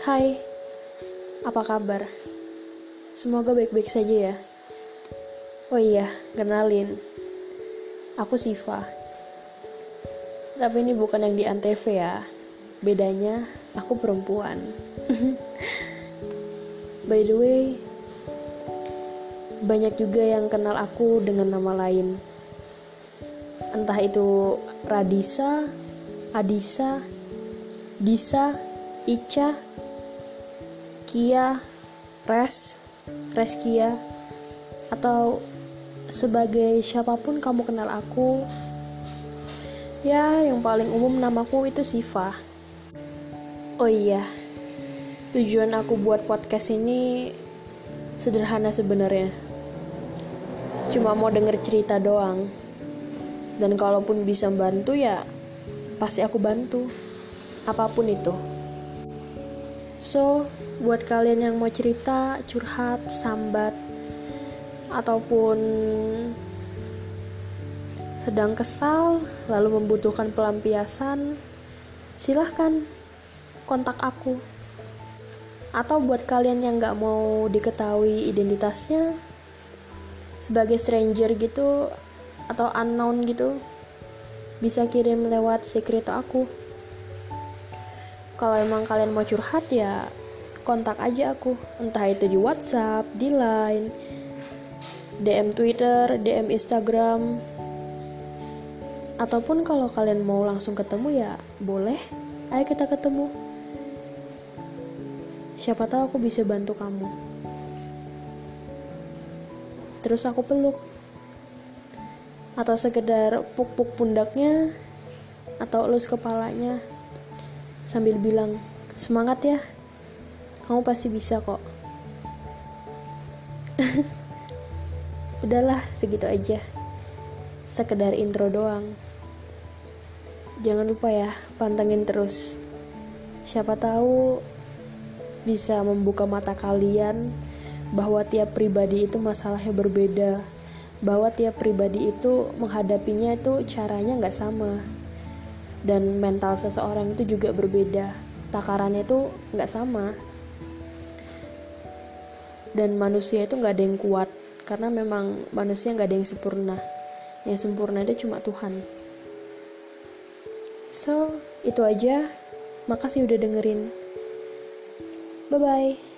Hai, apa kabar? Semoga baik-baik saja ya. Oh iya, kenalin. Aku Siva. Tapi ini bukan yang di Antv ya. Bedanya, aku perempuan. By the way, banyak juga yang kenal aku dengan nama lain. Entah itu Radisa, Adisa, Disa, Ica, Kia, Res, Reskia, atau sebagai siapa pun kamu kenal aku, ya yang paling umum namaku itu Siva. Oh iya, tujuan aku buat podcast ini sederhana sebenarnya. Cuma mau denger cerita doang. Dan kalaupun bisa bantu ya pasti aku bantu. Apa pun itu. So, buat kalian yang mau cerita, curhat, sambat, ataupun sedang kesal, lalu membutuhkan pelampiasan, silahkan kontak aku. Atau buat kalian yang gak mau diketahui identitasnya, sebagai stranger gitu, atau unknown gitu, bisa kirim lewat secret aku. Kalau emang kalian mau curhat ya kontak aja aku. Entah itu di WhatsApp di Line DM Twitter DM Instagram. Ataupun kalau kalian mau langsung ketemu ya boleh. Ayo kita ketemu. Siapa tahu aku bisa bantu kamu. Terus aku peluk. Atau sekedar puk-puk pundaknya atau elus kepalanya sambil bilang semangat ya. Kamu pasti bisa kok. Udahlah segitu aja. Sekedar intro doang. Jangan lupa ya pantengin terus. Siapa tahu bisa membuka mata kalian bahwa tiap pribadi itu masalahnya berbeda bahwa tiap pribadi itu menghadapinya itu caranya nggak sama dan mental seseorang itu juga berbeda. Takarannya itu nggak sama. Dan manusia itu nggak ada yang kuat karena memang manusia nggak ada yang sempurna. Yang sempurna itu cuma Tuhan. So itu aja. Makasih udah dengerin. Bye bye